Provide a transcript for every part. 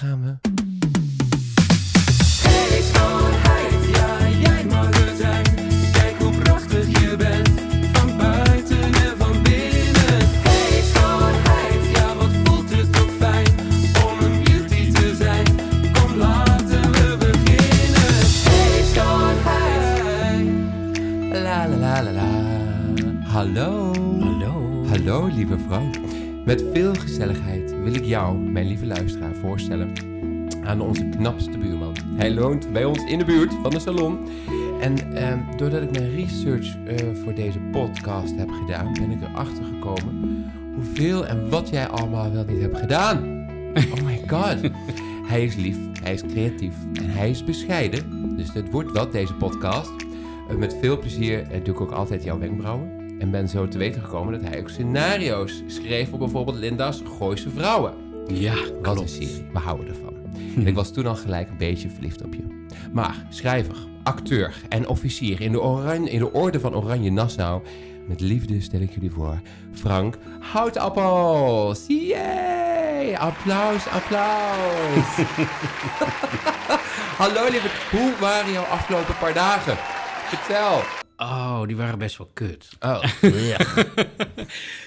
daar gaan we. Met veel gezelligheid wil ik jou, mijn lieve luisteraar, voorstellen aan onze knapste buurman. Hij woont bij ons in de buurt van de salon. En ehm, doordat ik mijn research eh, voor deze podcast heb gedaan, ben ik erachter gekomen hoeveel en wat jij allemaal wel niet hebt gedaan. Oh my god. hij is lief, hij is creatief en hij is bescheiden. Dus het wordt wel deze podcast. Eh, met veel plezier eh, doe ik ook altijd jouw wenkbrauwen. En ben zo te weten gekomen dat hij ook scenario's schreef voor bijvoorbeeld Linda's Gooise Vrouwen. Ja, Wat een serie, we houden ervan. En ik was toen al gelijk een beetje verliefd op je. Maar schrijver, acteur en officier in de, oranje, in de orde van Oranje Nassau. Met liefde stel ik jullie voor Frank Houtappels. Yay! Applaus, applaus. Hallo lieve, hoe waren jouw afgelopen paar dagen? Vertel. Oh, die waren best wel kut. Oh,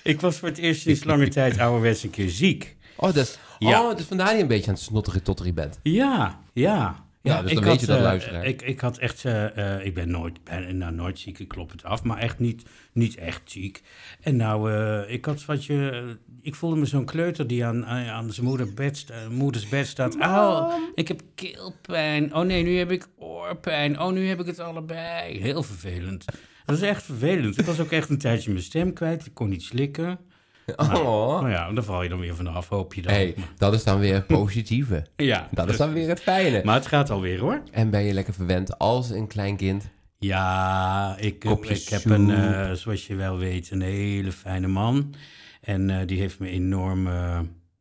Ik was voor het eerst sinds lange tijd ouderwets een keer ziek. oh, dat is, Ja. oh, dus vandaar je een beetje aan het snotterie totterie bent. Ja, ja. Ja, dus dan ik weet je dat, eh, luisteraar. Ik, ik had echt, eh, eh, ik ben nooit, bijna nou, nooit ziek, ik klop het af, maar echt niet, niet echt ziek. En nou, ik had wat je, ik voelde me zo'n kleuter die aan, aan zijn moeder bed, moeders bed staat. Oh, ik heb keelpijn. Oh nee, nu heb ik oorpijn. Oh, nu heb ik het allebei. Heel vervelend. Dat is echt vervelend. Ik was ook echt een tijdje mijn stem kwijt. Ik kon niet slikken. Oh. Nou ja, daar val je dan weer vanaf, hoop je dan. hey, dat is dan weer het positieve. ja, Dat is dan weer het fijne. Maar het gaat alweer hoor. En ben je lekker verwend als een klein kind? Ja, ik, Kopje ik heb een, eh, zoals je wel weet, een hele fijne man. En eh, die heeft me enorm eh,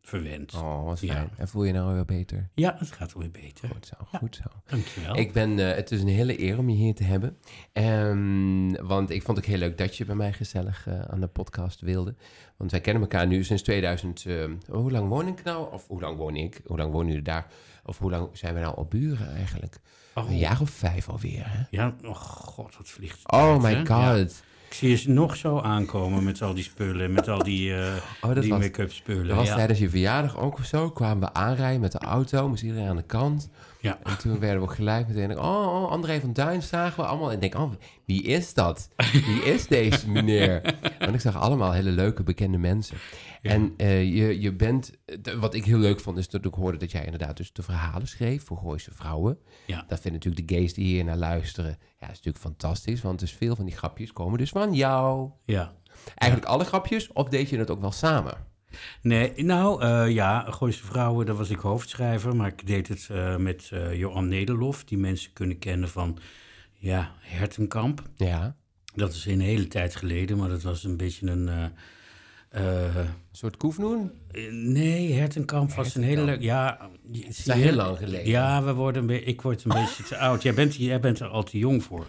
verwend. Oh, wat Ja. fijn. En voel je nou weer beter? Ja, het gaat alweer beter. Goed zo, goed zo. Dankjewel. Ik ben, eh, het is een hele eer om je hier te hebben. Ehm, want ik vond het heel leuk dat je bij mij gezellig eh, aan de podcast wilde. Want wij kennen elkaar nu sinds 2000. eh, hoe lang woon ik nou? Of hoe lang woon ik? Hoe lang wonen jullie daar? Of hoe lang zijn we nou al buren eigenlijk? Oh. Een jaar of vijf alweer, hè? Ja, oh god, wat vliegt Oh uit, my hè? god. Ja. Ik zie je nog zo aankomen met al die spullen, met al die, eh, Oh, die make-up spullen. Dat was ja. tijdens je verjaardag ook of zo. Kwamen we aanrijden met de auto, moest iedereen aan de kant. Ja. En toen werden we gelijk meteen, oh, oh, André van Duin zagen we allemaal. En ik denk, oh, wie is dat? Wie is deze meneer? Want ik zag allemaal hele leuke, bekende mensen. Ja. En eh, je, je bent, wat ik heel leuk vond, is dat ik hoorde dat jij inderdaad dus de verhalen schreef voor Gooise vrouwen. Ja. Dat vinden natuurlijk de gays die hier naar luisteren. Ja, dat is natuurlijk fantastisch, want dus veel van die grapjes komen dus van jou. ja. Eigenlijk alle grapjes, of deed je het ook wel samen? Nee, nou eh, ja, Gooise Vrouwen, daar was ik hoofdschrijver. Maar ik deed het eh, met eh, Johan Nederlof, die mensen kunnen kennen van ja, Hertenkamp. Ja, Dat is een hele tijd geleden, maar dat was een beetje een... eh, een soort koefnoen. nee, Hertenkamp was een hele leuk... Ja, is heel lang geleden. Ja, we worden ik word een beetje te oud. Jij bent, jij bent er al te jong voor.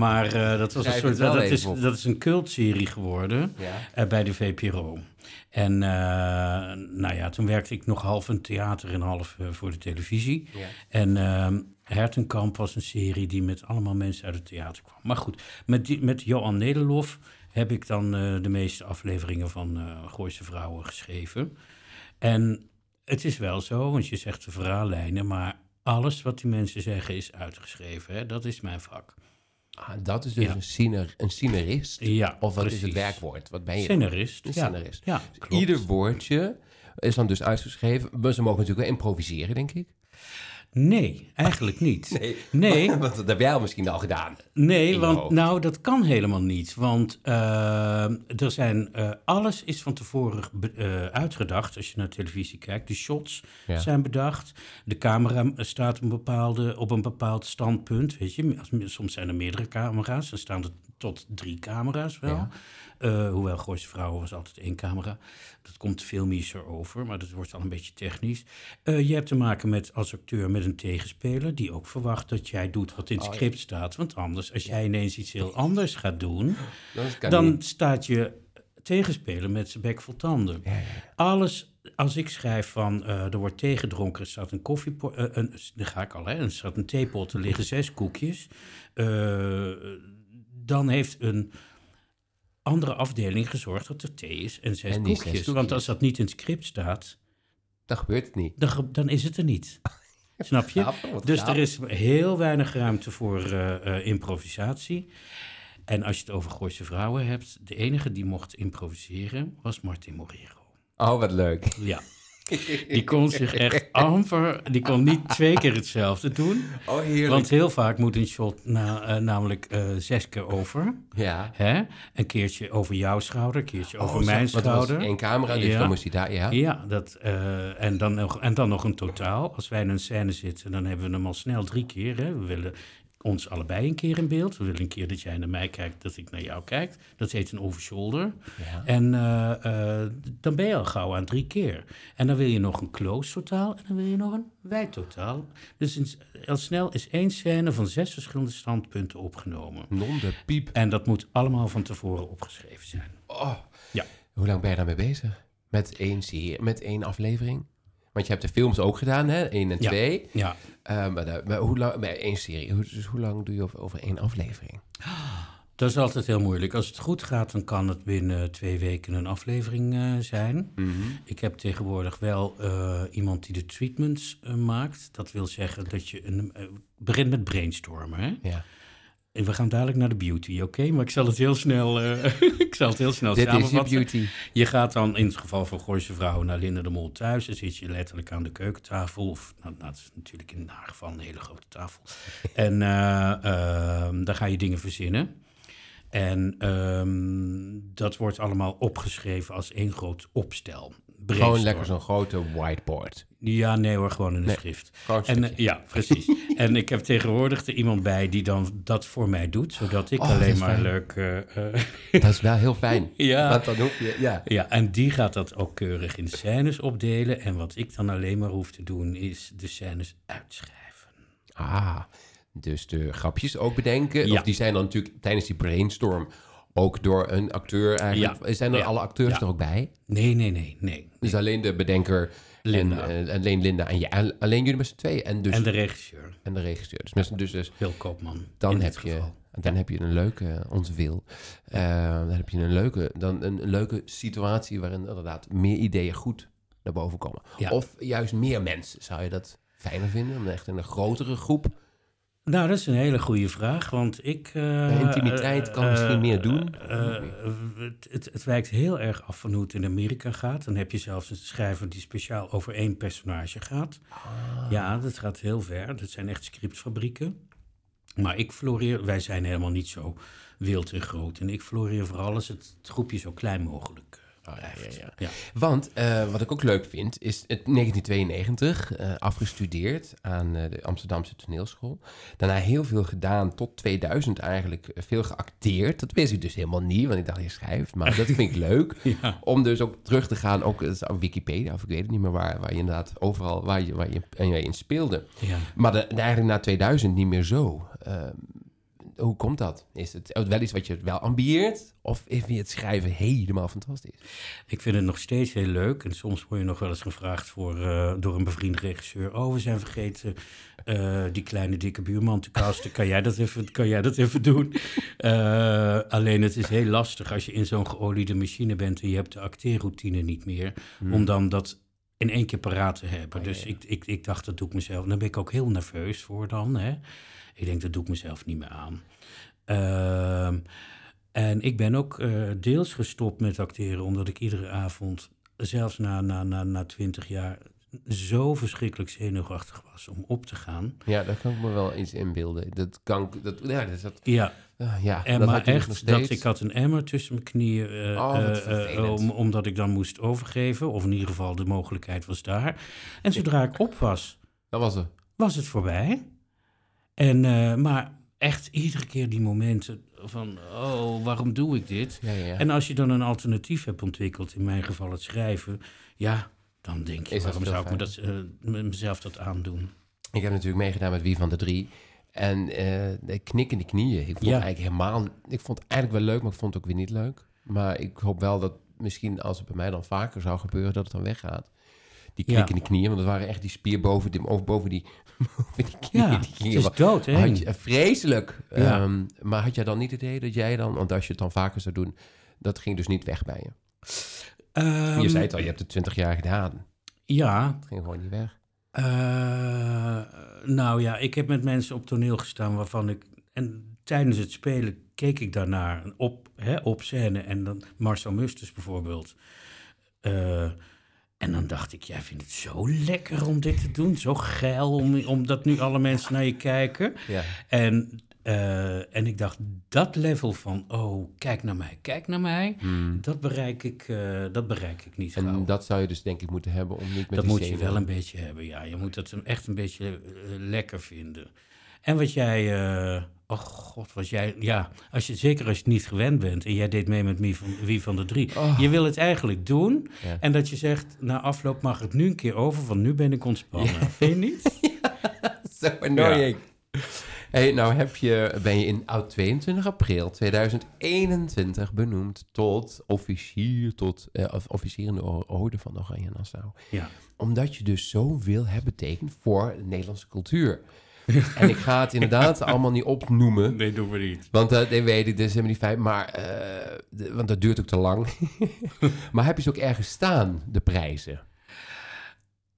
Maar eh, dat was een soort... Dat is, op. dat is een cultserie geworden Ja. eh, bij de VPRO. En eh, nou ja, toen werkte ik nog half in theater en half voor de televisie. Ja. En ehm, Hertenkamp was een serie die met allemaal mensen uit het theater kwam. Maar goed, met, die, met Johan Nederlof heb ik dan de meeste afleveringen van eh Gooise Vrouwen geschreven. En het is wel zo, want je zegt de verhaallijnen, maar alles wat die mensen zeggen is uitgeschreven. Hè? Dat is mijn vak. Ah, dat is dus Ja. een, scener, een scenarist. Ja, of wat is het werkwoord? Wat ben je? Scenarist. Een scenarist. Ja, Dus. Ieder woordje is dan dus uitgeschreven. Maar ze mogen natuurlijk wel improviseren, denk ik. Nee, eigenlijk niet. Nee. Nee, Want dat heb jij al misschien al gedaan. Nee, want hoofd. nou, dat kan helemaal niet. Want eh, er zijn, eh, alles is van tevoren eh, uitgedacht als je naar televisie kijkt. De shots Ja. zijn bedacht. De camera staat op een, bepaalde, op een bepaald standpunt. Weet je, soms zijn er meerdere camera's. Dan staan er tot drie camera's wel. Ja. Eh, hoewel Gooise Vrouwen was altijd één camera. Dat komt filmischer over, maar dat wordt al een beetje technisch. Eh, je hebt te maken met, als acteur met een tegenspeler... die ook verwacht dat jij doet wat in het Oh, ja. script staat. Want anders, als jij ineens iets heel anders gaat doen... Dan niet. staat je tegenspeler met zijn bek vol tanden. Ja. Alles als ik schrijf van eh, er wordt thee gedronken, er staat een koffiepot, een, daar ga ik al, hè, er staat een theepot, er liggen zes koekjes, dan heeft een andere afdeling gezorgd dat er thee is en zes En zes koekjes. Want als dat niet in het script staat, Dan gebeurt het niet. dan, dan is het er niet. Snap je? Dus er is heel weinig ruimte voor eh, eh, improvisatie. En als je het over Gooise vrouwen hebt, de enige die mocht improviseren was Martin Morero. Oh, wat leuk. Ja. Die kon zich echt amper, die kon niet twee keer hetzelfde doen. Oh, heerlijk. Want heel vaak moet een shot na, eh, namelijk eh, zes keer over. ja. Hè? Een keertje over jouw schouder, een keertje over Oh, zo- mijn want er was schouder. één camera, dus Ja. dan moest hij daar, ja. Ja, dat, eh, en, dan nog, en dan nog een totaal. Als wij in een scène zitten, dan hebben we hem al snel drie keer. Hè. We willen ons allebei een keer in beeld. We willen een keer dat jij naar mij kijkt, dat ik naar jou kijk. Dat heet een overshoulder. Ja. En eh, eh, dan ben je al gauw aan drie keer. En dan wil je nog een close totaal en dan wil je nog een wijd totaal. Dus in, al snel is één scène van zes verschillende standpunten opgenomen. Non de piep. En dat moet allemaal van tevoren opgeschreven zijn. Oh. Ja. Hoe lang ben je daarmee bezig? Met één serie, met één aflevering? Want je hebt de films ook gedaan, hè? Eén en Ja. twee. Ja, Eh, maar, hoe lang, bij één serie, hoe, dus hoe lang doe je over, over één aflevering? Dat is altijd heel moeilijk. Als het goed gaat, dan kan het binnen twee weken een aflevering eh, zijn. Ik heb tegenwoordig wel eh, iemand die de treatments maakt. Dat wil zeggen dat je een, begint met brainstormen. Hè? Ja. En we gaan dadelijk naar de beauty, oké? Maar ik zal het heel snel, eh, ik zal het heel snel Dit is samenvatten. beauty. Je gaat dan in het geval van Gooise Vrouwen naar Linda de Mol thuis. Dan zit je letterlijk aan de keukentafel. Of, nou, dat is natuurlijk in haar geval een hele grote tafel. En eh, ehm, dan ga je dingen verzinnen. En ehm, dat wordt allemaal opgeschreven als één groot opstel. Gewoon lekker zo'n grote whiteboard. Ja, nee hoor, gewoon in een Nee, schrift. En, eh, ja, precies. en ik heb tegenwoordig er iemand bij die dan dat voor mij doet, zodat ik Oh, alleen maar fijn. leuk... eh, eh, Dat is wel heel fijn. Ja. Want dan hoef je, ja. Ja, en die gaat dat ook keurig in scènes opdelen. En wat ik dan alleen maar hoef te doen, is de scènes uitschrijven. Ah, dus de grapjes ook bedenken. Ja. Of die zijn dan natuurlijk tijdens die brainstorm ook door een acteur eigenlijk. Ja. Zijn er Ja. alle acteurs Ja. er ook bij? Nee, nee, nee, nee. Dus alleen de bedenker Linda. En, eh, alleen Linda en je, en alleen jullie met z'n tweeën. En, dus, En en, de de, regisseur, regisseur. Dus, met dus, dus Wil Koopman. dan, in heb dit je, geval. dan heb je een leuke, onze wil. Eh, dan heb je een leuke, dan een, leuke situatie waarin inderdaad meer ideeën goed naar boven komen. Ja. Of juist meer mensen. Zou je dat fijner vinden? Om echt in een grotere groep. Nou, dat is een hele goede vraag, want ik... eh, intimiteit kan misschien meer doen. eh, eh, het, het, het wijkt heel erg af van hoe het in Amerika gaat. Dan heb je zelfs een schrijver die speciaal over één personage gaat. Ah. Ja, dat gaat heel ver. Dat zijn echt scriptfabrieken. Maar ik floreer... Wij zijn helemaal niet zo wild en groot. En ik floreer vooral als het, groepje zo klein mogelijk eh, Oh, ja, ja, ja. Ja. Want eh, wat ik ook leuk vind, is het 1992 eh, afgestudeerd aan eh, de Amsterdamse toneelschool. Daarna heel veel gedaan, tot 2000 eigenlijk veel geacteerd. Dat wist ik dus helemaal niet, want ik dacht, je schrijft. Maar dat vind ik leuk. Ja. Om dus ook terug te gaan, ook Wikipedia, of ik weet het niet meer waar, waar je inderdaad overal waar je, waar je, waar je in speelde. Ja. Maar de, eigenlijk na 2000 niet meer zo. Hoe komt dat? Is het wel iets wat je wel ambieert? Of vind je het schrijven helemaal fantastisch? Ik vind het nog steeds heel leuk. En soms word je nog wel eens gevraagd voor, eh, door een bevriende regisseur. Oh, we zijn vergeten eh, die kleine dikke buurman te casten. Kan jij dat even, kan jij dat even doen? Eh, alleen het is heel lastig als je in zo'n geoliede machine bent... en je hebt de acteerroutine niet meer... om dan dat in één keer paraat te hebben. dus Ik, ik, ik dacht, dat doe ik mezelf. En daar ben ik ook heel nerveus voor dan. Hè? Ik denk, dat doe ik mezelf niet meer aan. Ehm, en ik ben ook eh, deels gestopt met acteren, omdat ik iedere avond, zelfs na, na, na, na 20 jaar, zo verschrikkelijk zenuwachtig was om op te gaan. Ja, daar kan ik me wel iets inbeelden. Dat kan ik- dat, ja, dat, dat, Ja, ah, ja, en dat maar echt, dat ik had een emmer tussen mijn knieën, eh, Oh, eh, om, omdat ik dan moest overgeven, of in ieder geval de mogelijkheid was daar. En zodra ik op was, Dat was het. was het voorbij. En, eh, maar echt iedere keer die momenten van, oh, waarom doe ik dit? Ja, ja. En als je dan een alternatief hebt ontwikkeld, in mijn geval het schrijven, ja, dan denk je, Is waarom zou ik me dat, eh, me- mezelf dat aandoen? Ik heb natuurlijk meegedaan met Wie van de Drie. En eh de knik in de knieën. Ik vond Ja. eigenlijk helemaal... Ik vond het eigenlijk wel leuk, maar ik vond het ook weer niet leuk. Maar ik hoop wel dat misschien als het bij mij dan vaker zou gebeuren, dat het dan weggaat. Die Ja. knik in de knieën, want dat waren echt die spier boven, die, of boven die. Ja, die het is dood, hè? Vreselijk. Ja. Ehm, maar had jij dan niet het idee dat jij dan, want als je het dan vaker zou doen, dat ging dus niet weg bij je. Ehm, je zei het al, je hebt het 20 jaar gedaan. Ja, Het ging gewoon niet weg. Eh, nou ja, ik heb met mensen op toneel gestaan waarvan ik... En tijdens het spelen keek ik daarnaar op, hè, op scène. En dan Marcel Musters bijvoorbeeld. Eh, en dan dacht ik, jij vindt het zo lekker om dit te doen. Zo geil, om, omdat nu alle mensen naar je kijken. Ja. En, eh, en ik dacht, dat level van, oh, kijk naar mij, kijk naar mij. Dat, bereik ik, eh, dat bereik ik niet En gauw. dat zou je dus denk ik moeten hebben om niet met Dat moet je wel een beetje hebben, ja. Je moet het echt een beetje eh, lekker vinden. En wat jij, oh god, wat jij, ja, als je, zeker als je het niet gewend bent en jij deed mee met Wie van, Wie van de Drie. Oh. Je wil het eigenlijk doen Ja. en dat je zegt, na afloop mag het nu een keer over, want nu ben ik ontspannen. Vind je niet? Zo annoying. Hey, nou heb je, ben je in oud 22 april 2021 benoemd tot officier, tot eh, of officier in de orde van Oranje Nassau. Ja. Omdat je dus zoveel hebt betekend voor de Nederlandse cultuur. En ik ga het inderdaad allemaal niet opnoemen. Nee, doen we niet. Want dat nee, weet ik, dat is helemaal niet fijn. Maar, eh, de- want dat duurt ook te lang. maar heb je ze ook ergens staan, de prijzen?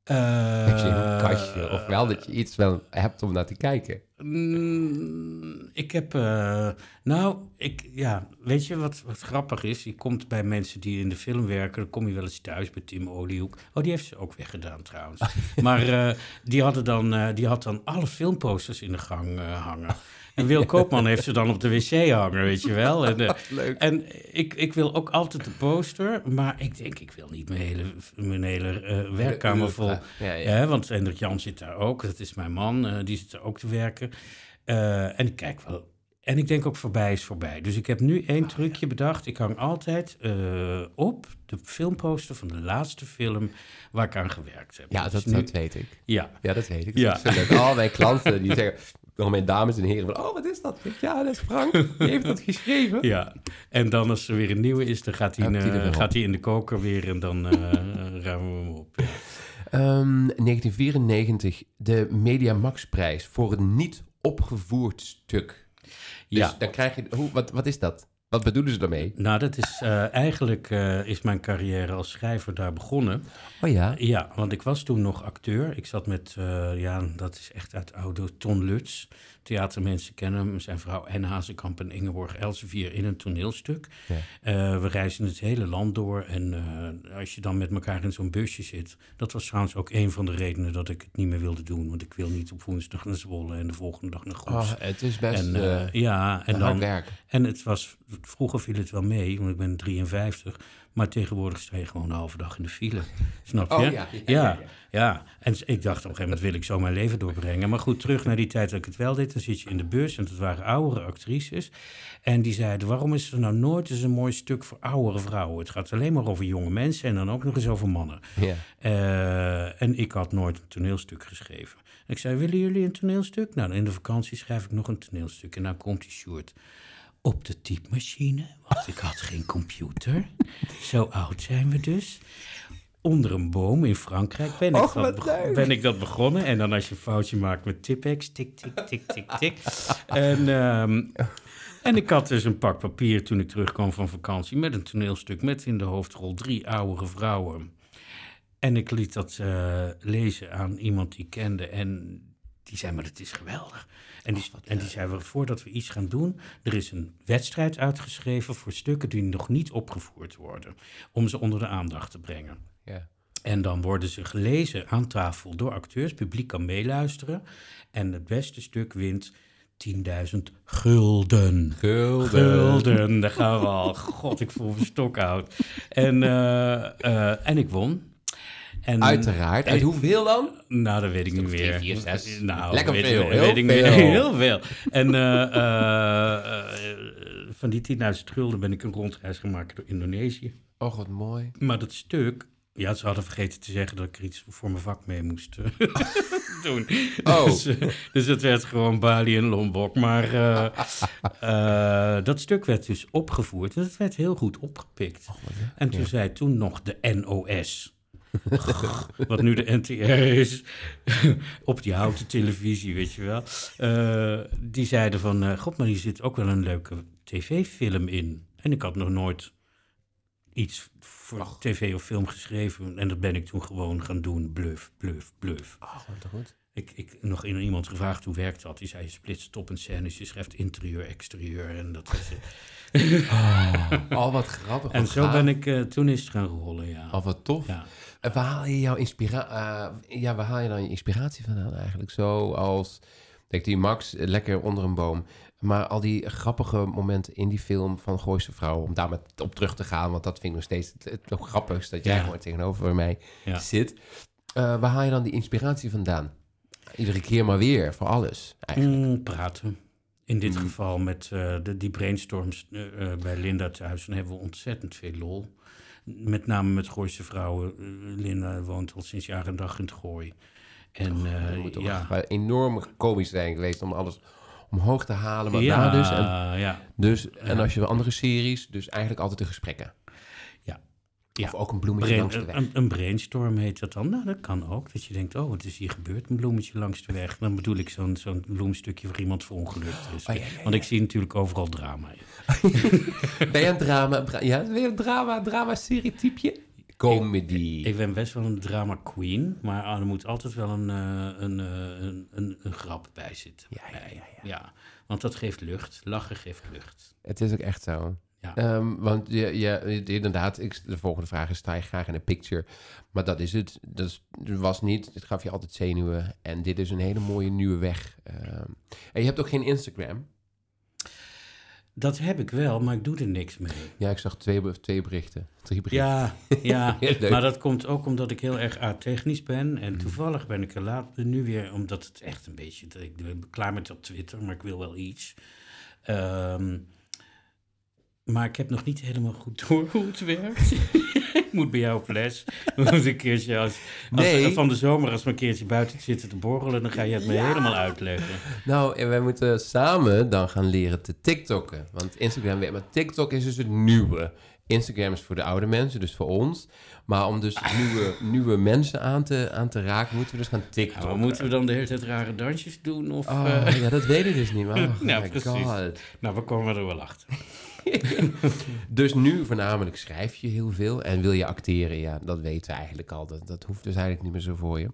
Heb je een kastje? Of wel dat je iets wel hebt om naar te kijken? Mm, ik heb, eh, nou, ik, ja, weet je wat, wat grappig is? Je komt bij mensen die in de film werken, dan kom je wel eens thuis bij Tim Oliehoek. Oh, die heeft ze ook weggedaan trouwens. maar eh, die, hadden dan, eh, die had dan alle filmposters in de gang hangen. En Wil Koopman heeft ze dan op de wc hangen, weet je wel. En, eh, Leuk. en ik, ik wil ook altijd de poster, maar ik denk, ik wil niet mijn hele, mijn hele eh, werkkamer vol. Ja, ja. Ja, want Hendrik Jan zit daar ook. Dat is mijn man. eh, die zit er ook te werken. En ik kijk wel. En ik denk ook voorbij is voorbij. Dus ik heb nu Oh, één trucje bedacht. Ik hang altijd op de filmposter van de laatste film waar ik aan gewerkt heb. Ja, dat, nu, dat weet ik. Ja, Ja, dat weet ik. Ja. Dat leuk. Al mijn klanten die zeggen, mijn dames en heren, van, oh, wat is dat? Ja, dat is Frank. Die heeft dat geschreven. ja. En dan als er weer een nieuwe is, dan gaat hij, er eh, gaat hij in de koker weer en dan eh, ruimen we hem op. Ja. Ehm, 1994, de Media Max prijs voor een niet opgevoerd stuk. Dus Ja. dan krijg je, hoe, wat, wat is dat? Wat bedoelen ze daarmee? Nou, dat is eh, eigenlijk eh, is mijn carrière als schrijver daar begonnen. Oh ja. Ja, want ik was toen nog acteur. Ik zat met, eh, ja, dat is echt uit oude Ton Lutz. Theatermensen kennen hem, zijn vrouw En Hazekamp en Ingeborg Elsevier in een toneelstuk. Ja. Eh, we reizen het hele land door en eh, als je dan met elkaar in zo'n busje zit... Dat was trouwens ook een van de redenen dat ik het niet meer wilde doen. Want ik wil niet op woensdag naar Zwolle en de volgende dag naar Goes. Oh, het is best en, eh, ja, en dan, werken. en het was, vroeger viel het wel mee, want ik ben 53. Maar tegenwoordig sta je gewoon een halve dag in de file. Snap je? Oh, ja, ja, ja, ja. En ik dacht op een gegeven moment wil ik zo mijn leven doorbrengen. Maar goed, terug naar die tijd dat ik het wel deed. Dan zit je in de bus en dat waren oudere actrices. En die zeiden, waarom is er nou nooit eens een mooi stuk voor oudere vrouwen? Het gaat alleen maar over jonge mensen en dan ook nog eens over mannen. Ja. Eh, en ik had nooit een toneelstuk geschreven. Ik zei, willen jullie een toneelstuk? Nou, in de vakantie schrijf ik nog een toneelstuk. En nou komt die Sjoerd op de typemachine, want ik had geen computer. Zo oud zijn we dus. Onder een boom in Frankrijk ben ik, Och, dat, ben ik dat begonnen. En dan als je een foutje maakt met Tipex, tik, tik, tik, tik, tik. En, ehm, en ik had dus een pak papier toen ik terugkwam van vakantie... met een toneelstuk met in de hoofdrol drie oudere vrouwen... En ik liet dat eh, lezen aan iemand die ik kende. En die zei, maar het is geweldig. En die, en die zei, voordat we iets gaan doen... er is een wedstrijd uitgeschreven voor stukken die nog niet opgevoerd worden. Om ze onder de aandacht te brengen. Ja. En dan worden ze gelezen aan tafel door acteurs. Publiek kan meeluisteren. En het beste stuk wint 10.000 gulden. Gulden. Gulden, daar gaan we al. God, ik voel me stokoud. En, eh, eh, en ik won. En, Uiteraard. Uit en- hoeveel dan? Nou, dat weet ik niet meer. drie, vier, zes. Nou, Lekker weet, veel, Weet, heel ik veel. Heel veel. En eh, van die 10.000 gulden ben ik een rondreis gemaakt door Indonesië. Oh, wat mooi. Maar dat stuk Ja, ze hadden vergeten te zeggen dat ik er iets voor mijn vak mee moest eh, doen. Oh. Dus, eh, dus het werd gewoon Bali en Lombok. Maar eh, dat stuk werd dus opgevoerd en het werd heel goed opgepikt. En toen zei toen nog de NOS. Wat nu de NTR is, op die houten televisie, weet je wel. Die zeiden van, god, maar hier zit ook wel een leuke tv-film in. En ik had nog nooit iets voor tv of film geschreven. En dat ben ik toen gewoon gaan doen. Bluff, bluff, bluff. Oh, wat goed. Ik, ik nog in iemand gevraagd hoe werkt dat. Die zei, je splitst op een scène, je schrijft interieur, exterieur. En dat is het. Oh, wat grappig. En zo gaaf. ben ik, eh, toen is gaan rollen, ja. Oh, wat tof. ja. En waar haal je jouw inspiratie... ja, waar haal je dan je inspiratie vandaan eigenlijk? Zo als... Denk die Max, eh, lekker onder een boom. Maar al die grappige momenten in die film van Gooise Vrouw... om daar met op terug te gaan... want dat vind ik nog steeds het, het nog grappigst... dat jij Ja. gewoon tegenover mij Ja. zit. Eh, waar haal je dan die inspiratie vandaan? Iedere keer maar weer, voor alles eigenlijk. Mm, praten. In dit Mm. geval met eh, de, die brainstorms eh, bij Linda thuis. Dan hebben we ontzettend veel lol. Met name met Gooise vrouwen. Linda woont al sinds jaar en dag in het Gooi. En Het moet toch ja. enorm komisch zijn geweest... om alles omhoog te halen. Maar ja, daar dus... En, ja. dus, en als je andere series... dus eigenlijk altijd de gesprekken. Ja. Ja. Of ook een bloemetje Brain- langs de weg. een, een brainstorm heet dat dan. Nou, dat kan ook. Dat je denkt, oh, wat is hier gebeurd? Een bloemetje langs de weg. Dan bedoel ik zo'n zo'n bloemstukje waar iemand verongelukt is. Oh. Want ik zie natuurlijk overal drama in. Ben je een drama? dra- ja, je een drama, drama-serie typeje? Comedy. Ik ben best wel een drama queen, maar er moet altijd wel een, eh, een, eh, een, een, een grap bij zitten. Ja, ja, bij. ja, ja. want dat geeft lucht. Lachen geeft lucht. Het is ook echt zo. Ja. Ehm, want je, je, inderdaad, ik, de volgende vraag is: sta je graag in een picture? Maar dat is het. Dat is- was niet. Het gaf je altijd zenuwen. En dit is een hele mooie nieuwe weg. Ehm, en je hebt ook geen Instagram. Dat heb ik wel, maar ik doe er niks mee. Ja, ik zag twee, twee berichten. Drie berichten. Ja, ja. Maar dat komt ook omdat ik heel erg a-technisch ben. En toevallig ben ik er later nu weer, omdat het echt een beetje... Ik ben klaar met dat Twitter, maar ik wil wel iets. Ehm, maar ik heb nog niet helemaal goed door hoe het werkt. ik moet bij jou op les. Moet een keertje als, als- Nee. van de zomer, als we een keertje buiten zitten te borrelen, dan ga je het me helemaal uitleggen. Nou, en wij moeten samen dan gaan leren te TikTokken. Want Instagram weet, maar TikTok is dus het nieuwe. Instagram is voor de oude mensen, dus voor ons. Maar om dus nieuwe, nieuwe mensen aan te, aan te raken, moeten we dus gaan Ja, TikTokken. maar moeten we dan de hele tijd rare dansjes doen? Of, Oh, eh, ja, dat weet ik dus niet. Maar, oh Ja, my precies. god. nou, we komen er wel achter. Dus nu voornamelijk schrijf je heel veel en wil je acteren. Ja, dat weten we eigenlijk al. Dat, dat hoeft dus eigenlijk niet meer zo voor je.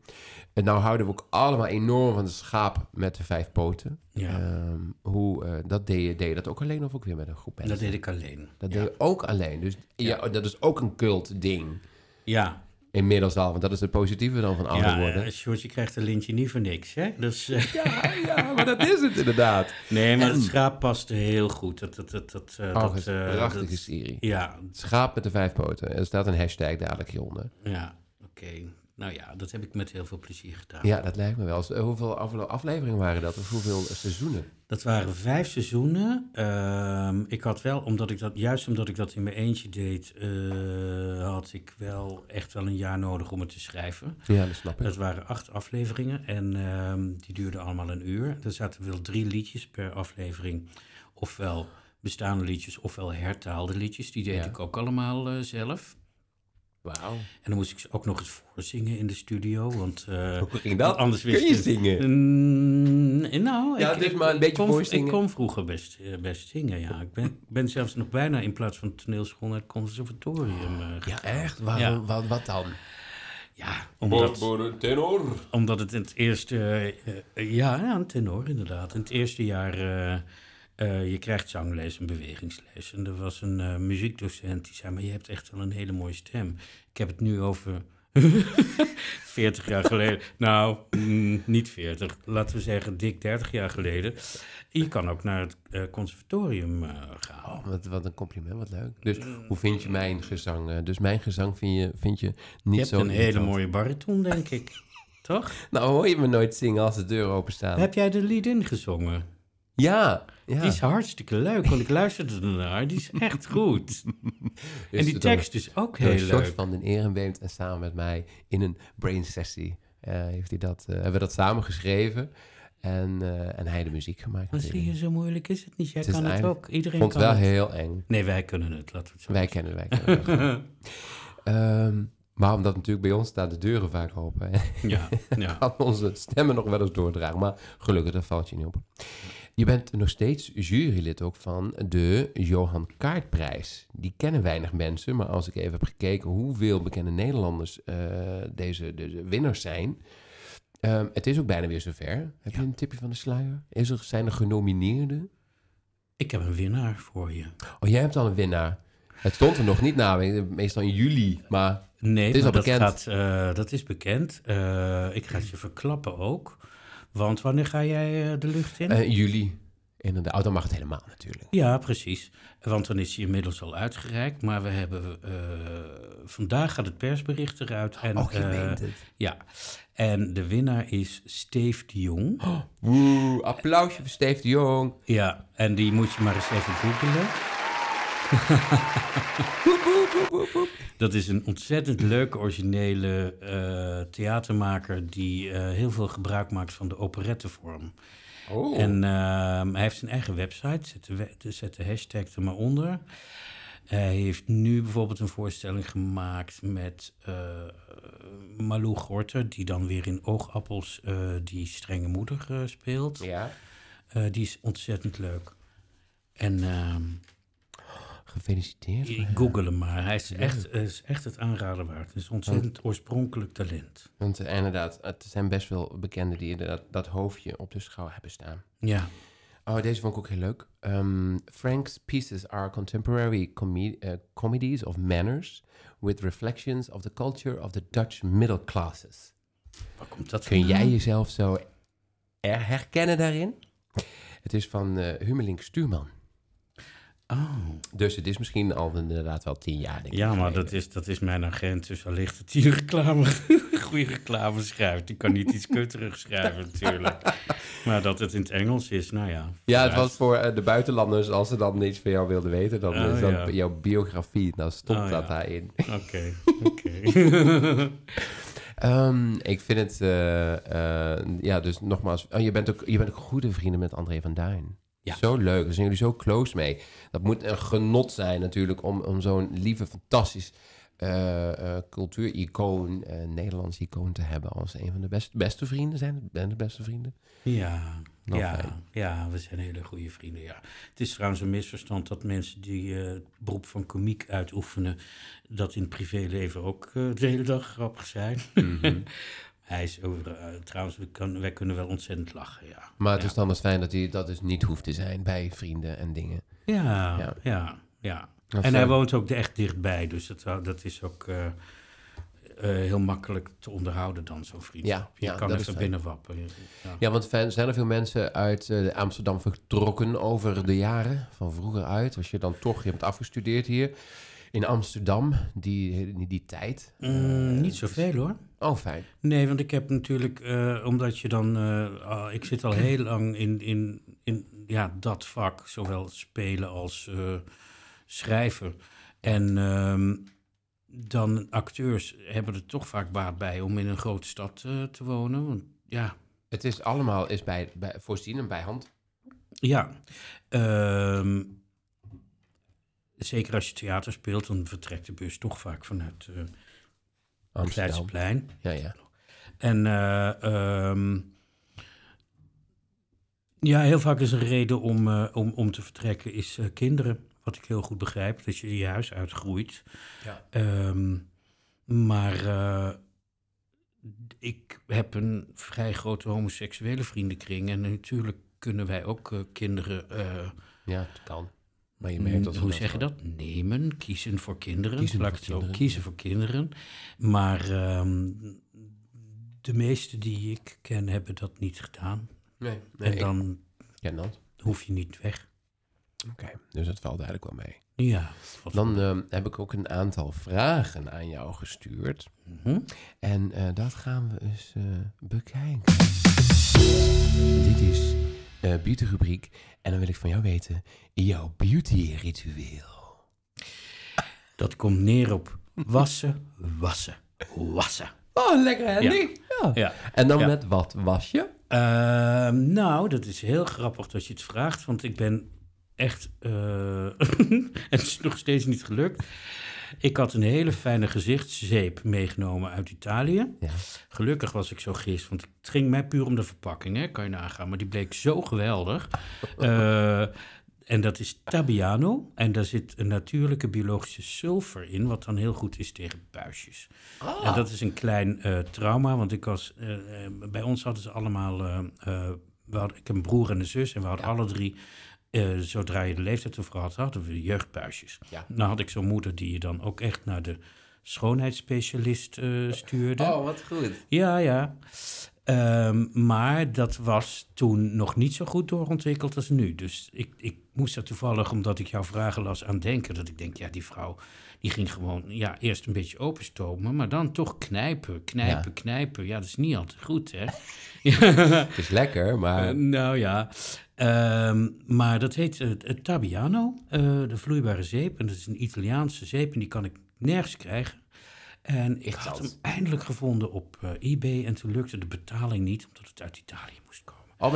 En nou houden we ook allemaal enorm van de schaap met de vijf poten. Ja. Ehm, hoe, eh, dat deed je, deed je dat ook alleen of ook weer met een groep mensen? Dat deed ik alleen. Dat ja. deed je ook alleen. Dus ja. dat is ook een cult ding. Ja, Inmiddels al, want dat is het positieve dan van ouder ja worden. eh, Sjoerdje krijgt een lintje niet voor niks, hè? Dus, eh, Ja, ja, maar dat is het inderdaad. nee, maar En- het schaap paste heel goed. Dat, dat, dat, dat, eh, Oh, dat, prachtige dat- serie. Ja, Schaap met de vijf poten. Er staat een hashtag dadelijk hieronder. ja, oké. Nou ja, dat heb ik met heel veel plezier gedaan. Ja, dat lijkt me wel. Eh, Hoeveel af- afleveringen waren dat? Of hoeveel seizoenen? Dat waren vijf seizoenen. Ehm, ik had wel, omdat ik dat, juist omdat ik dat in mijn eentje deed, eh, had ik wel echt wel een jaar nodig om het te schrijven. Ja, dat snap ik. Dat waren acht afleveringen en ehm, die duurden allemaal een uur. Er zaten wel drie liedjes per aflevering. Ofwel bestaande liedjes, ofwel hertaalde liedjes. Die deed Ja. ik ook allemaal eh, zelf. Wauw. En dan moest ik ze ook nog eens voorzingen in de studio. Want eh, Hoe ging dat? anders Kun wist je je- zingen? Mm, nou, Ja, ik, dus maar een ik beetje kon, voorzingen. Ik kon vroeger best, eh, best zingen, ja. Ik ben, ik ben zelfs nog bijna in plaats van toneelschool naar het conservatorium eh, Ja, echt? Waarom, Ja. Wat, wat dan? Ja, omdat, tenor. omdat het in het eerste... eh, eh, ja, ja, een tenor inderdaad. In het eerste jaar... eh, je krijgt zangles en bewegingsles. En er was een eh, muziekdocent die zei... maar je hebt echt wel een hele mooie stem. Ik heb het nu over... 40 jaar geleden. Nou, mm, niet 40. Laten we zeggen dik 30 jaar geleden. Je kan ook naar het eh, conservatorium gaan. Oh, wat, wat een compliment, wat leuk. Dus hoe vind je mijn gezang? Dus mijn gezang vind je, vind je niet je hebt zo een hele mooie bariton, denk ik. Toch? Nou hoor je me nooit zingen als de deuren openstaan. Heb jij de lied ingezongen? Ja, ja. Die is hartstikke leuk, want ik luisterde ernaar. Die is echt goed. En die tekst is ook heel leuk. van den Ehrenbeemt en samen met mij in een brain sessie eh, heeft hij dat, eh, hebben we dat samen geschreven. En, eh, en hij de muziek gemaakt. Dan zie je, zo moeilijk is het niet. Jij Het kan het ook. Iedereen vond kan wel het. heel eng. Nee, wij kunnen het. Laten we het zo Wij kennen, wij kennen. het. Ehm, maar omdat natuurlijk bij ons staan de deuren vaak open. Hè, Ja, ja. kan onze stemmen nog wel eens doordragen. Maar gelukkig, dat valt je niet op. Je bent nog steeds jurylid ook van de Johan Kaartprijs. Die kennen weinig mensen, maar als ik even heb gekeken hoeveel bekende Nederlanders eh, deze, deze winnaars zijn. ehm, het is ook bijna weer zover. Heb je een tipje van de sluier? Is er, zijn er genomineerden? Ik heb een winnaar voor je. Oh, jij hebt al een winnaar. Het stond er nog niet na, meestal in juli, maar Nee, Het is maar al dat, bekend. Gaat, eh, dat is bekend. Eh, ik ga het je verklappen ook. Want wanneer ga jij eh, de lucht in? eh, juli. Inderdaad, oh, dan mag het helemaal natuurlijk. Ja, precies. Want dan is hij inmiddels al uitgereikt. Maar we hebben... eh, vandaag gaat het persbericht eruit. En, Och, je meent het. Ja. En de winnaar is Steve de Jong. Woe, applausje voor Steve de Jong. Ja, en die moet je maar eens even googelen. Dat is een ontzettend leuke, originele eh, theatermaker... die eh, heel veel gebruik maakt van de operettevorm. Oh. En ehm, hij heeft zijn eigen website, zet de, zet de hashtag er maar onder. Hij heeft nu bijvoorbeeld een voorstelling gemaakt met eh Malou Gorter... die dan weer in Oogappels die strenge moeder speelt. ja, die is ontzettend leuk. En ehm, gefeliciteerd. google hem maar. Hij is echt, is echt het aanraden waard. Het is ontzettend oorspronkelijk talent. Want eh, inderdaad, het zijn best wel bekenden die inderdaad dat hoofdje op de schouw hebben staan. Ja, Oh, deze vond ik ook heel leuk. Um, Frank's pieces are contemporary eh, comedies of manners with reflections of the culture of the Dutch middle classes. waar komt dat Kun jij jezelf zo er herkennen daarin? Het is van eh Humelink Stuurman. Oh. Dus het is misschien al inderdaad wel tien jaar, denk ik. Ja, maar dat is, dat is mijn agent, dus allicht dat hij een reclame, goede reclame schrijft. Die kan niet iets kutterigs schrijven natuurlijk. Maar dat het in het Engels is, nou ja. Ja, het was voor eh, de buitenlanders, als ze dan niets van jou wilden weten, dan Oh, is dat ja. jouw biografie, dan stond Oh, dat ja. daarin. Oké, oké. Ehm, ik vind het, eh, eh, ja, dus nogmaals, oh, je, bent ook, je bent ook goede vrienden met André van Duin. Ja. Zo leuk, daar zijn jullie zo close mee. Dat moet een genot zijn natuurlijk om, om zo'n lieve, fantastisch eh eh cultuuricoon, eh Nederlands icoon te hebben als een van de best, beste vrienden. Zijn ben de beste vrienden? Ja, Nou, ja, fijn. ja, we zijn hele goede vrienden, ja. Het is trouwens een misverstand dat mensen die het beroep van komiek uitoefenen... dat in het privéleven ook de hele dag grappig zijn. Mhm. Hij is over, eh, trouwens, we kan, wij kunnen wel ontzettend lachen, ja. Maar het Ja. is dan dus fijn dat hij dat dus niet hoeft te zijn bij vrienden en dingen. Ja, Ja. ja, En hij eh, woont ook echt dichtbij, dus dat, zou- dat is ook eh, eh, heel makkelijk te onderhouden dan, zo'n vriendschap. Ja, Je ja, kan dat is even binnenwappen. Ja. Want zijn er veel mensen uit eh, Amsterdam vertrokken over de jaren, van vroeger uit. Als je dan toch, je hebt afgestudeerd hier in Amsterdam, die, die, die tijd. Mm, niet zoveel hoor. Oh, fijn. Nee, want ik heb natuurlijk, eh, omdat je dan, eh, ah, ik zit al heel lang in, in, in ja, dat vak, zowel spelen als eh, schrijven. En ehm, dan acteurs hebben er toch vaak baat bij om in een grote stad eh, te wonen. Want ja, Het is allemaal is bij, bij, voorzien en bij hand. Ja, ehm, zeker als je theater speelt, dan vertrekt de bus toch vaak vanuit het Amsterdam. Ja, ja. En eh, ehm, ja, heel vaak is een reden om, eh, om, om te vertrekken is eh, kinderen. Wat ik heel goed begrijp, dat je je huis uitgroeit. Ja. Ehm, maar eh, ik heb een vrij grote homoseksuele vriendenkring. En natuurlijk kunnen wij ook eh, kinderen... eh, Ja, het kan. Maar je merkt dat hoe zeg je dat? Nemen, kiezen voor kinderen. Kiezen Laat voor zo, kinderen, kiezen voor kinderen. Maar ehm, de meeste die ik ken hebben dat niet gedaan. Nee, nee en ik dan ken dat. hoef je niet weg. Oké, dus dat valt eigenlijk wel mee. Ja. Dan ehm, heb ik ook een aantal vragen aan jou gestuurd. Mhm. En eh, dat gaan we eens eh, bekijken. Dit is eh, beauty rubriek. En dan wil ik van jou weten, jouw beauty ritueel. Dat komt neer op wassen, wassen, wassen. Oh, lekker handy. Ja. Ja. En dan Ja. met wat was je? Ehm, nou, dat is heel grappig dat je het vraagt, want ik ben echt. eh, het is nog steeds niet gelukt. Ik had een hele fijne gezichtszeep meegenomen uit Italië. Ja. Gelukkig was ik zo gist, want het ging mij puur om de verpakking, hè, kan je nagaan. Maar die bleek zo geweldig. Eh, en dat is Tabiano. En daar zit een natuurlijke biologische sulfur in, wat dan heel goed is tegen buisjes. En dat is een klein eh, trauma, want ik was, eh, bij ons hadden ze allemaal, we hadden, ik heb een broer en een zus en we hadden alle drie, eh, zodra je de leeftijd ervoor had, hadden we jeugdbuisjes. Ja. Nou had ik zo'n moeder die je dan ook echt naar de schoonheidsspecialist eh, stuurde. Oh, wat goed. Ja, ja. Ehm, maar dat was toen nog niet zo goed doorontwikkeld als nu. Dus ik, ik moest er toevallig, omdat ik jouw vragen las, aan denken. Dat ik denk, ja, die vrouw die ging gewoon ja, eerst een beetje openstomen, maar dan toch knijpen, knijpen, Ja. knijpen. Ja, dat is niet altijd goed, hè? Het is lekker, maar... Eh, nou ja, Ehm, maar dat heet eh, het Tabiano, eh, de vloeibare zeep. En dat is een Italiaanse zeep en die kan ik nergens krijgen. En ik had hem eindelijk gevonden op eh, eBay en toen lukte de betaling niet, omdat het uit Italië moest komen. Oh,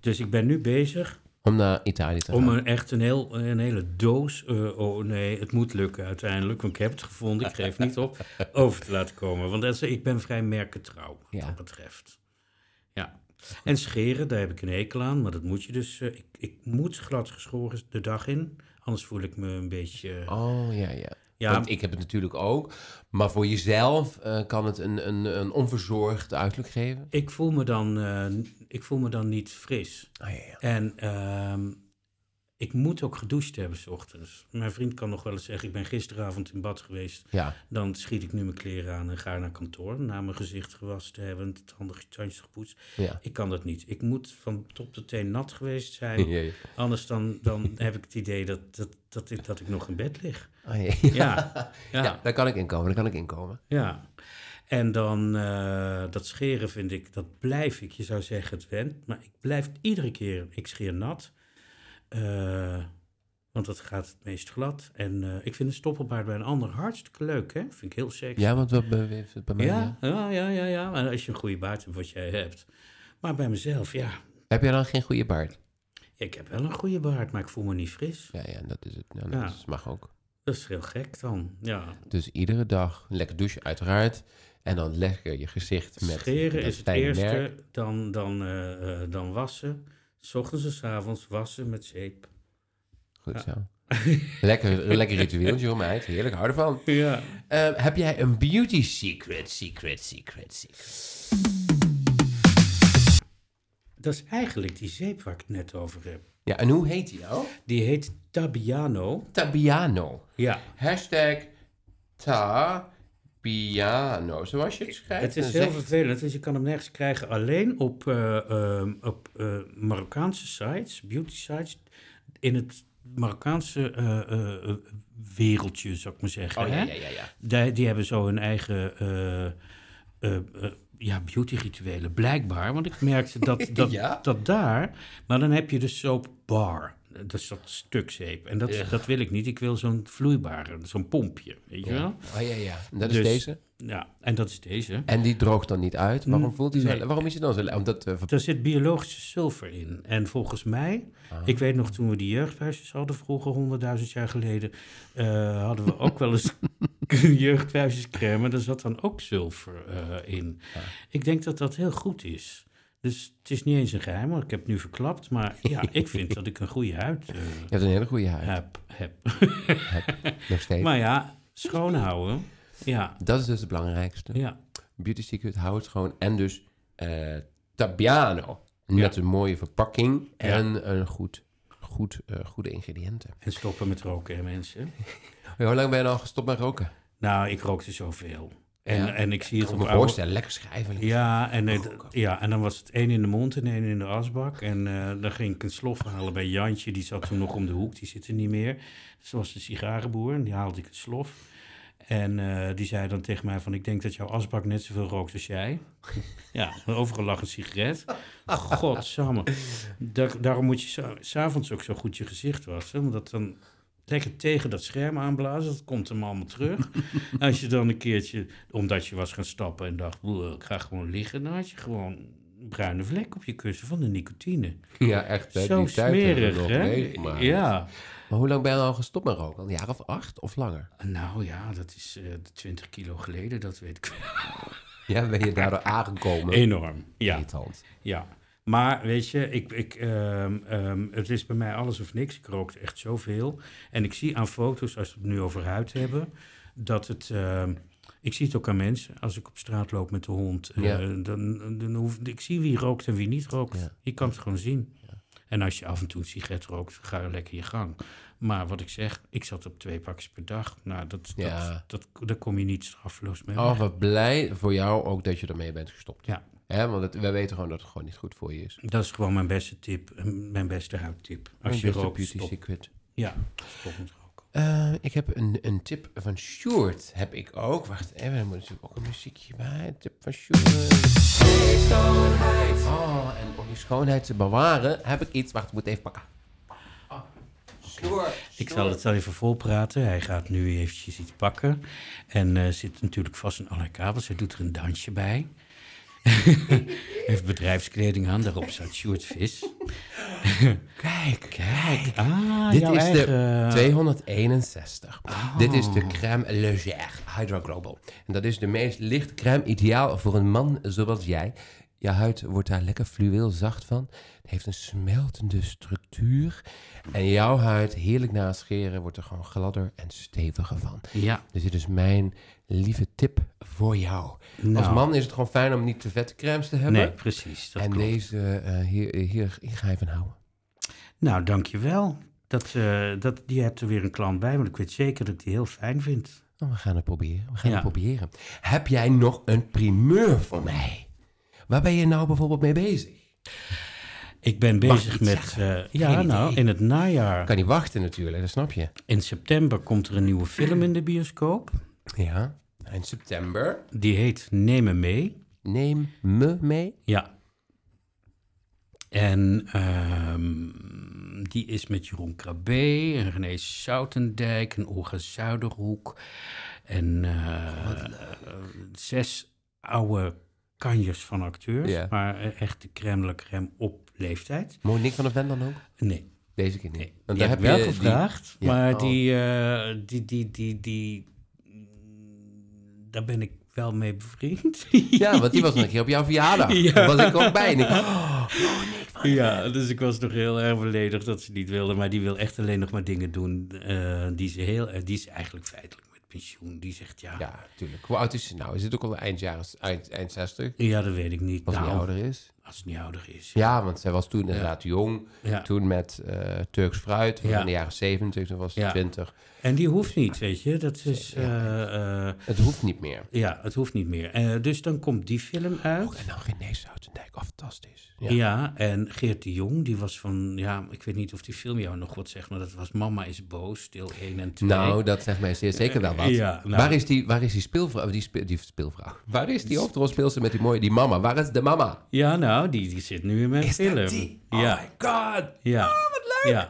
Dus ik ben nu bezig om naar Italië te gaan. om een, echt een, heel, een hele doos, oh nee, het moet lukken uiteindelijk, want ik heb het gevonden, ik geef niet op, over te laten komen. Want ik ben vrij merkentrouw wat Ja. dat betreft. En scheren, daar heb ik een hekel aan, maar dat moet je dus, eh, ik, ik moet glad geschoren de dag in, anders voel ik me een beetje... eh, Oh, ja, ja. Ja. Want ik heb het natuurlijk ook. Maar voor jezelf eh, kan het een, een, een onverzorgd uiterlijk geven. Ik voel me dan, ik voel me dan niet fris. Oh, ja, ja. En ehm, ik moet ook gedoucht hebben s ochtends. Mijn vriend kan nog wel eens zeggen, ik ben gisteravond in bad geweest. Ja, Dan schiet ik nu mijn kleren aan en ga naar kantoor. Na mijn gezicht gewassen te hebben, het handige tandjes gepoetst. ja. Ik kan dat niet. Ik moet van top tot teen nat geweest zijn. Anders dan, dan heb ik het idee dat, dat, dat, ik, dat ik nog in bed lig. Oh, ja. Ja, ja. Ja, daar kan ik inkomen, daar kan ik inkomen. Ja, en dan eh, dat scheren vind ik, dat blijf ik. Je zou zeggen het went, maar ik blijf iedere keer, ik scheer nat. Eh, want dat gaat het meest glad. En eh, ik vind een stoppelbaard bij een ander hartstikke leuk, hè? Vind ik heel sexy. Ja, want wat het bij mij? ja, ja, ja, ja, ja. En als je een goede baard hebt, wat jij hebt. Maar bij mezelf, ja. Heb je dan geen goede baard? Ik heb wel een goede baard, maar ik voel me niet fris. Ja, ja, dat is het. Ja, dat Ja. mag ook. Dat is heel gek dan. Ja. Dus iedere dag lekker douchen, uiteraard. En dan lekker je gezicht met Scheren is het eerste, merk. dan, dan, eh, dan wassen. S ochtends en s avonds wassen met zeep. Goed zo. lekker, lekker ritueeltje hoor, meid. Heerlijk, hou ervan. Ja. Eh, heb jij een beauty secret, secret, secret, secret? Dat is eigenlijk die zeep waar ik het net over heb. Ja, en hoe heet die nou? Die heet Tabiano. Tabiano. Ja, Hashtag Tabiano. Zoals je het schrijft. het is En heel zegt- vervelend, dus je kan hem nergens krijgen. Alleen op, eh, ehm, op eh, Marokkaanse sites, beauty sites, in het Marokkaanse eh, eh, eh, wereldje, zou ik maar zeggen. Oh ja, hè? ja, ja. ja. Die, die hebben zo hun eigen eh, eh, eh, ja, beauty-rituelen, blijkbaar. Want ik merkte dat, dat, Ja? dat daar... Maar dan heb je de soap bar. Dat is dat stuk zeep. En dat, dat wil ik niet. Ik wil zo'n vloeibare, zo'n pompje. Weet je wel? Oh ja, ja. En dat is Dus- deze. Ja, en dat is deze. En die droogt dan niet uit. Waarom voelt hij zo? Nee. Waarom is hij dan zo? Omdat eh, ver- Er zit biologische zilver in. En volgens mij, Ah. ik weet nog toen we die jeugdhuisjes hadden, vroeger, honderdduizend jaar geleden, eh, hadden we ook wel eens jeugdhuisjescrème. En daar zat dan ook zilver eh, in. Ik denk dat dat heel goed is. Dus het is niet eens een geheim, want ik heb het nu verklapt. Maar ja, ik vind dat ik een goede huid eh, je hebt een hele goede huid. heb. heb. Nog steeds. maar ja, schoonhouden. Ja, Dat is dus het belangrijkste. ja. Beauty Secret, hou het gewoon. En dus eh Tabiano. Met een mooie verpakking en een goed, goed, eh, goede ingrediënten. En stoppen met roken, hè, mensen. Hoe lang ben je nou gestopt met roken? Nou, ik rookte zoveel. En, Ja. en ik zie het Ik op me oude- voorstellen, lekker schrijven. Ja en, het- ja, en dan was het één in de mond en één in de asbak. En eh, dan ging ik een slof halen bij Jantje. Die zat toen nog om de hoek. Die zit er niet meer. Dus dat was de sigarenboer. En die haalde ik een slof. En eh, die zei dan tegen mij van, ik denk dat jouw asbak net zoveel rookt als jij. ja, overal lag een sigaret. Godsamme. Daar, daarom moet je sa- s'avonds ook zo goed je gezicht wassen. Omdat dan lekker tegen dat scherm aanblazen. Dat komt hem allemaal terug. Als je dan een keertje, omdat je was gaan stappen en dacht, "Oeh, ik ga gewoon liggen. Dan had je gewoon een bruine vlek op je kussen van de nicotine. Ja, echt. hè, Zo die smerig, nog hè? meegemaakt. Ja. Maar hoe lang ben je al gestopt met roken? Een jaar of acht of langer? Nou ja, dat is eh 20 kilo geleden, dat weet ik wel. Ja, ben je daardoor aangekomen? Enorm, ja. Irritant. ja. Maar weet je, ik, ik, ehm, ehm, het is bij mij alles of niks. Ik rookte echt zoveel. En ik zie aan foto's, als we het nu over huid hebben, dat het... ehm, ik zie het ook aan mensen. Als ik op straat loop met de hond, eh, dan, dan hoef, ik zie wie rookt en wie niet rookt. Ja. Je kan het gewoon zien. En als je af en toe een sigaret rookt, ga je lekker je gang. Maar wat ik zeg, ik zat op twee pakjes per dag. Nou, dat, dat, dat, daar kom je niet straffeloos mee. Oh, wat blij voor jou ook dat je ermee bent gestopt. Ja. Hè, want het, wij weten gewoon dat het gewoon niet goed voor je is. Dat is gewoon mijn beste tip, eh, mijn beste huidtip. Als je rookt, beauty stop. secret. Ja, stop met roken. Eh, ik heb een, een tip van Sjoerd. Heb ik ook. Wacht even, er moet natuurlijk ook een muziekje bij. Een tip van Sjoerd. Oh, en om die schoonheid te bewaren heb ik iets. Wacht, ik moet even pakken. Oh, Sjoerd. Ik zal het wel even volpraten. Hij gaat nu eventjes iets pakken. En eh, zit natuurlijk vast in allerlei kabels. Hij doet er een dansje bij. Heeft bedrijfskleding aan. Daarop staat Sjoerd Vis. Kijk, kijk. Ah, Dit is de eigen- 261. Dit is de crème légère Hydra Global. En dat is de meest lichte crème ideaal voor een man zoals jij. Je huid wordt daar lekker fluweel zacht van. Het heeft een smeltende structuur. En jouw huid, heerlijk na het scheren, wordt er gewoon gladder en steviger van. Ja, Dus dit is mijn lieve tip voor jou. nou, Als man is het gewoon fijn om niet te vette crèmes te hebben. Nee, precies. Dat en klopt. deze, eh, hier, hier, hier ga je van houden. Nou, dankjewel. Dat, eh dat, je hebt er weer een klant bij, want ik weet zeker dat ik die heel fijn vindt. Nou, we gaan het proberen. We gaan Ja. het proberen. Heb jij nog een primeur voor mij? Waar ben je nou bijvoorbeeld mee bezig? Ik ben bezig met... eh, ja, nou, in het najaar. Kan niet wachten natuurlijk, dat snap je. In september komt er een nieuwe film in de bioscoop. Ja. In september. Die heet Neem me mee. Neem me mee. Ja. En ehm, die is met Jeroen Krabbe en René Soutendijk en Olga Zuiderhoek. En eh, zes oude kanjers van acteurs. Ja. Maar eh, echt de crème crème op leeftijd. Monique van der Ven dan ook? Nee, Deze keer niet. nee. Want die daar heb ik wel je gevraagd. Maar oh. die, eh, die, die, die, die, mm, daar ben ik wel mee bevriend. Ja, want die was nog een keer op jouw verjaardag. Ja. Daar was ik ook bij. En ik, oh, Ja, dus ik was nog heel erg beledigd dat ze niet wilde. Maar die wil echt alleen nog maar dingen doen eh, die ze heel... die is eigenlijk feitelijk pensioen. Die zegt ja, ja, ja, natuurlijk. Hoe oud is ze nou? Is het ook al eind, jaren, eind, eind 60? dat weet ik niet. Als hij Nou, ouder is? Als het niet ouder is. Ja, want zij was toen inderdaad jong. Toen met eh, Turks fruit, Ja. de jaren 70, toen was ze Ja. 20. En die hoeft niet, weet je. Dat is... eh, eh, Het hoeft niet meer. ja, het hoeft niet meer. Dus dan komt die film uit. Oh, en dan René Soutendijk, oh, fantastisch. Ja. Ja. en Geert de Jong, die was van... Ja, ik weet niet of die film jou nog wat zegt, maar dat was Mama is boos, deel 1 en 2. Nou, dat zegt mij zeer zeker wel wat. Ja, nou. Waar is die, waar is die speelvrouw? Die, speel, die speelvrouw. Waar is die hoofdrolspeelster met die mooie, die mama? Waar is de mama? Ja, nou, die, die zit nu in mijn Is film. dat die? Oh ja, my god. ja. wat leuk. Ja,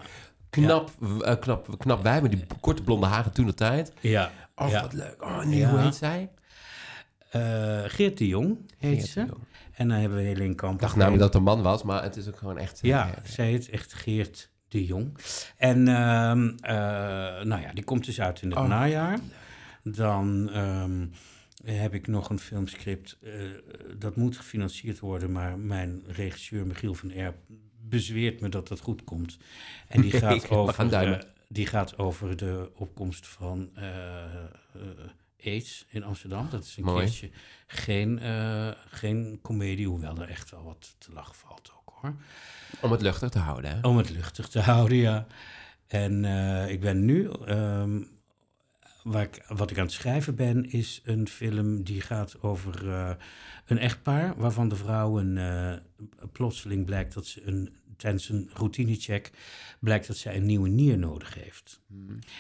Knap, eh, knap, knap wij met die korte blonde haren toen de tijd. ja. Oh, ja. wat leuk. Oh, nee, Ja. hoe heet zij? Eh, Geert de Jong heet Geert ze. Jong. En dan hebben we Helene Kamp. Ik dacht namelijk dat het een man was, maar het is ook gewoon echt... eh, Ja, zij heet echt Geert de Jong. En ehm, eh, nou ja, die komt dus uit in het Oh. najaar. Dan ehm, heb ik nog een filmscript. eh, dat moet gefinancierd worden, maar mijn regisseur Michiel van Erp bezweert me dat dat goed komt. En die gaat, over, die gaat over de opkomst van eh, eh, AIDS in Amsterdam. Dat is een Mooi. keertje geen, geen komedie, hoewel er echt wel wat te lachen valt ook hoor. Om het luchtig te houden, hè? Om het luchtig te houden, ja. En ik ben nu, ehm, waar ik, wat ik aan het schrijven ben, is een film die gaat over eh, een echtpaar waarvan de vrouw een, eh, plotseling blijkt dat ze een, tijdens een routinecheck blijkt dat zij een nieuwe nier nodig heeft.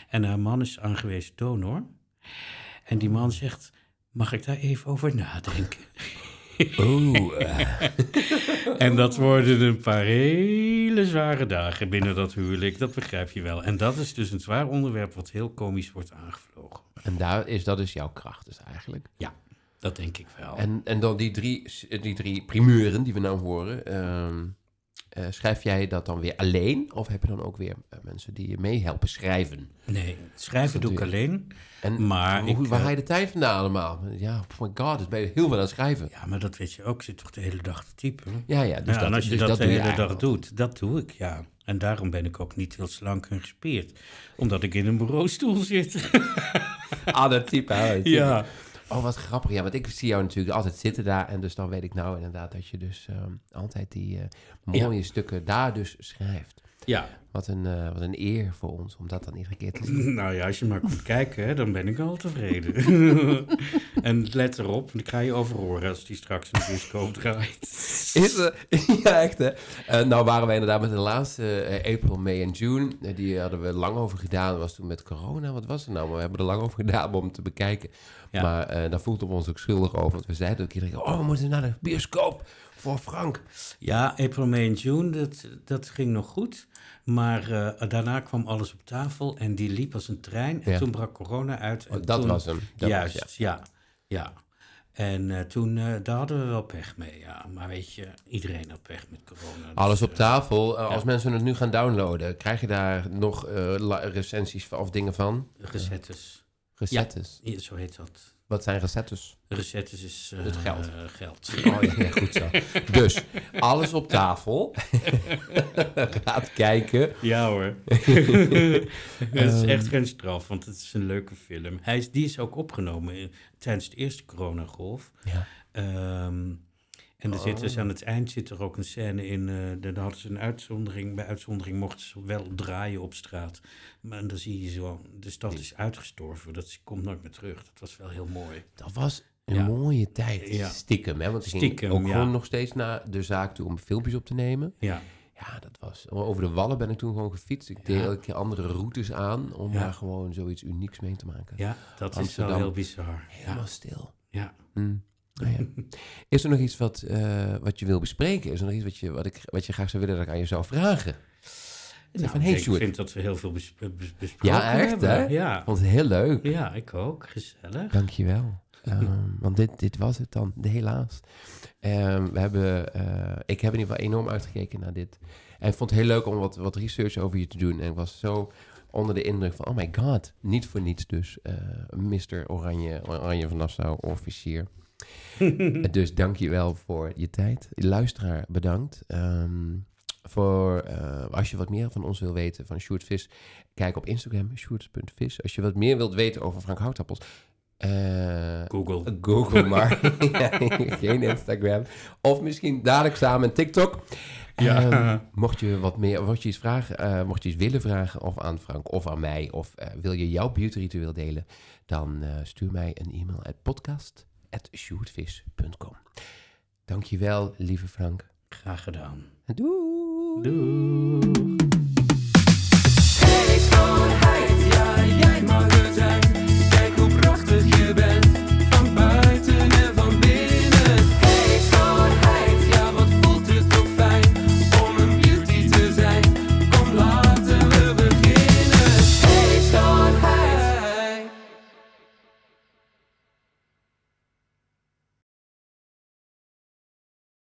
En haar man is aangewezen donor. En die man zegt, mag ik daar even over nadenken? Oeh. eh, En dat worden een paar hele zware dagen binnen dat huwelijk, dat begrijp je wel. En dat is dus een zwaar onderwerp wat heel komisch wordt aangevlogen. en daar is, dat is jouw kracht dus eigenlijk. Ja, dat denk ik wel. En, en dan die drie, die drie primeuren die we nou horen. ehm, eh, schrijf jij dat dan weer alleen? Of heb je dan ook weer eh, mensen die je meehelpen schrijven? Nee, schrijven doe ik Dat alleen. En Maar hoe, ik, waar eh, haal je de tijd vandaan allemaal? Ja, oh my god, dus ben je heel veel aan het schrijven. Ja, maar dat weet je ook. Ik zit toch de hele dag te typen. Ja, ja, dus ja, dat, en als je dus dat, de je hele dag eigenlijk. doet, dat doe ik, ja. En daarom ben ik ook niet heel slank en gespierd. Omdat ik in een bureaustoel zit. Ah, dat type. dat type. ja. Oh, wat grappig. Ja, want ik zie jou natuurlijk altijd zitten daar. En dus dan weet ik nou inderdaad dat je dus ehm, altijd die eh, mooie stukken daar dus schrijft. ja. Wat een, eh, wat een eer voor ons om dat dan iedere keer te zien. Nou ja, als je maar komt kijken, hè, dan ben ik al tevreden. en let erop, ik ga je overhoren als die straks de bioscoop draait. Is, eh, ja, echt hè. Eh, nou waren wij inderdaad met de laatste April, May en June. die hadden we lang over gedaan. Dat was toen met corona. Wat was het nou? Maar we hebben er lang over gedaan om te bekijken. Ja. Maar daar voelden we ons ook schuldig over. Want we zeiden ook iedere keer, oh we moeten naar de bioscoop voor Frank. Ja, April, May en June, dat, dat ging nog goed. Maar eh, daarna kwam alles op tafel en die liep als een trein. En Ja. toen brak corona uit. En Oh, dat toen- was hem. Dat Juist, was, ja. ja. En eh, toen, eh, daar hadden we wel pech mee, ja. Maar weet je, iedereen had pech met corona. dus, Alles op tafel. Als ja. mensen het nu gaan downloaden, krijg je daar nog recensies of dingen van? Recettes. Recettes. Ja, zo heet dat. Wat zijn recettes? Recettes is eh, Het geld. eh, geld. Oh ja, ja, goed zo. Dus, alles op tafel. Gaat kijken. Ja hoor. het is Ehm. echt geen straf, want het is een leuke film. Hij is, die is ook opgenomen in- tijdens de eerste coronagolf. Ja. Ehm, en er zit Oh. dus aan het eind zit er ook een scène in. eh daar hadden ze een uitzondering. Bij uitzondering mochten ze wel draaien op straat. Maar dan zie je zo, de stad is uitgestorven. Dat komt nooit meer terug. Dat was wel heel mooi. Dat was een Ja. mooie tijd. Ja. Stiekem, hè? Want ik ging Stiekem, ook ja. gewoon nog steeds naar de zaak toe om filmpjes op te nemen. Ja, Ja, dat was... Over de Wallen ben ik toen gewoon gefietst. Ik deed elke keer andere routes aan om daar gewoon zoiets unieks mee te maken. ja dat is wel heel bizar. Helemaal stil. ja. Hm. Nou ja. Is er nog iets wat, eh, wat je wil bespreken? Is er nog iets wat je, wat ik, wat je graag zou willen dat ik aan je zou vragen? Nou, van, hey, ik vind dat we heel veel bes- bes- besproken Ja, echt, hebben. hè? Ja. Vond het heel leuk. ja, ik ook. Gezellig. Dankjewel. Um, want dit, dit was het dan, helaas. Ehm, we hebben, eh, ik heb in ieder geval enorm uitgekeken naar dit. En ik vond het heel leuk om wat, wat research over je te doen. En ik was zo onder de indruk van, oh my god, niet voor niets dus. eh Mr. Oranje, Oranje van Nassau, officier. dus dank je wel voor je tijd. Luisteraar, bedankt. Ehm, voor, eh, als je wat meer van ons wil weten, van Sjoerd Vis, kijk op Instagram, sjoerd.vis. Als je wat meer wilt weten over Frank Houtappels, eh, Google. Google maar. Ja, Geen Instagram. Of misschien dadelijk samen een TikTok. Ja. Ehm, mocht je wat meer, mocht je iets vragen, eh, mocht je iets willen vragen, of aan Frank of aan mij, of wil je jouw beautyritueel delen, dan stuur mij een e-mail uit sjoerdvis.com. Dankjewel, lieve Frank. Graag gedaan. Doei. Doei. Hey, jij.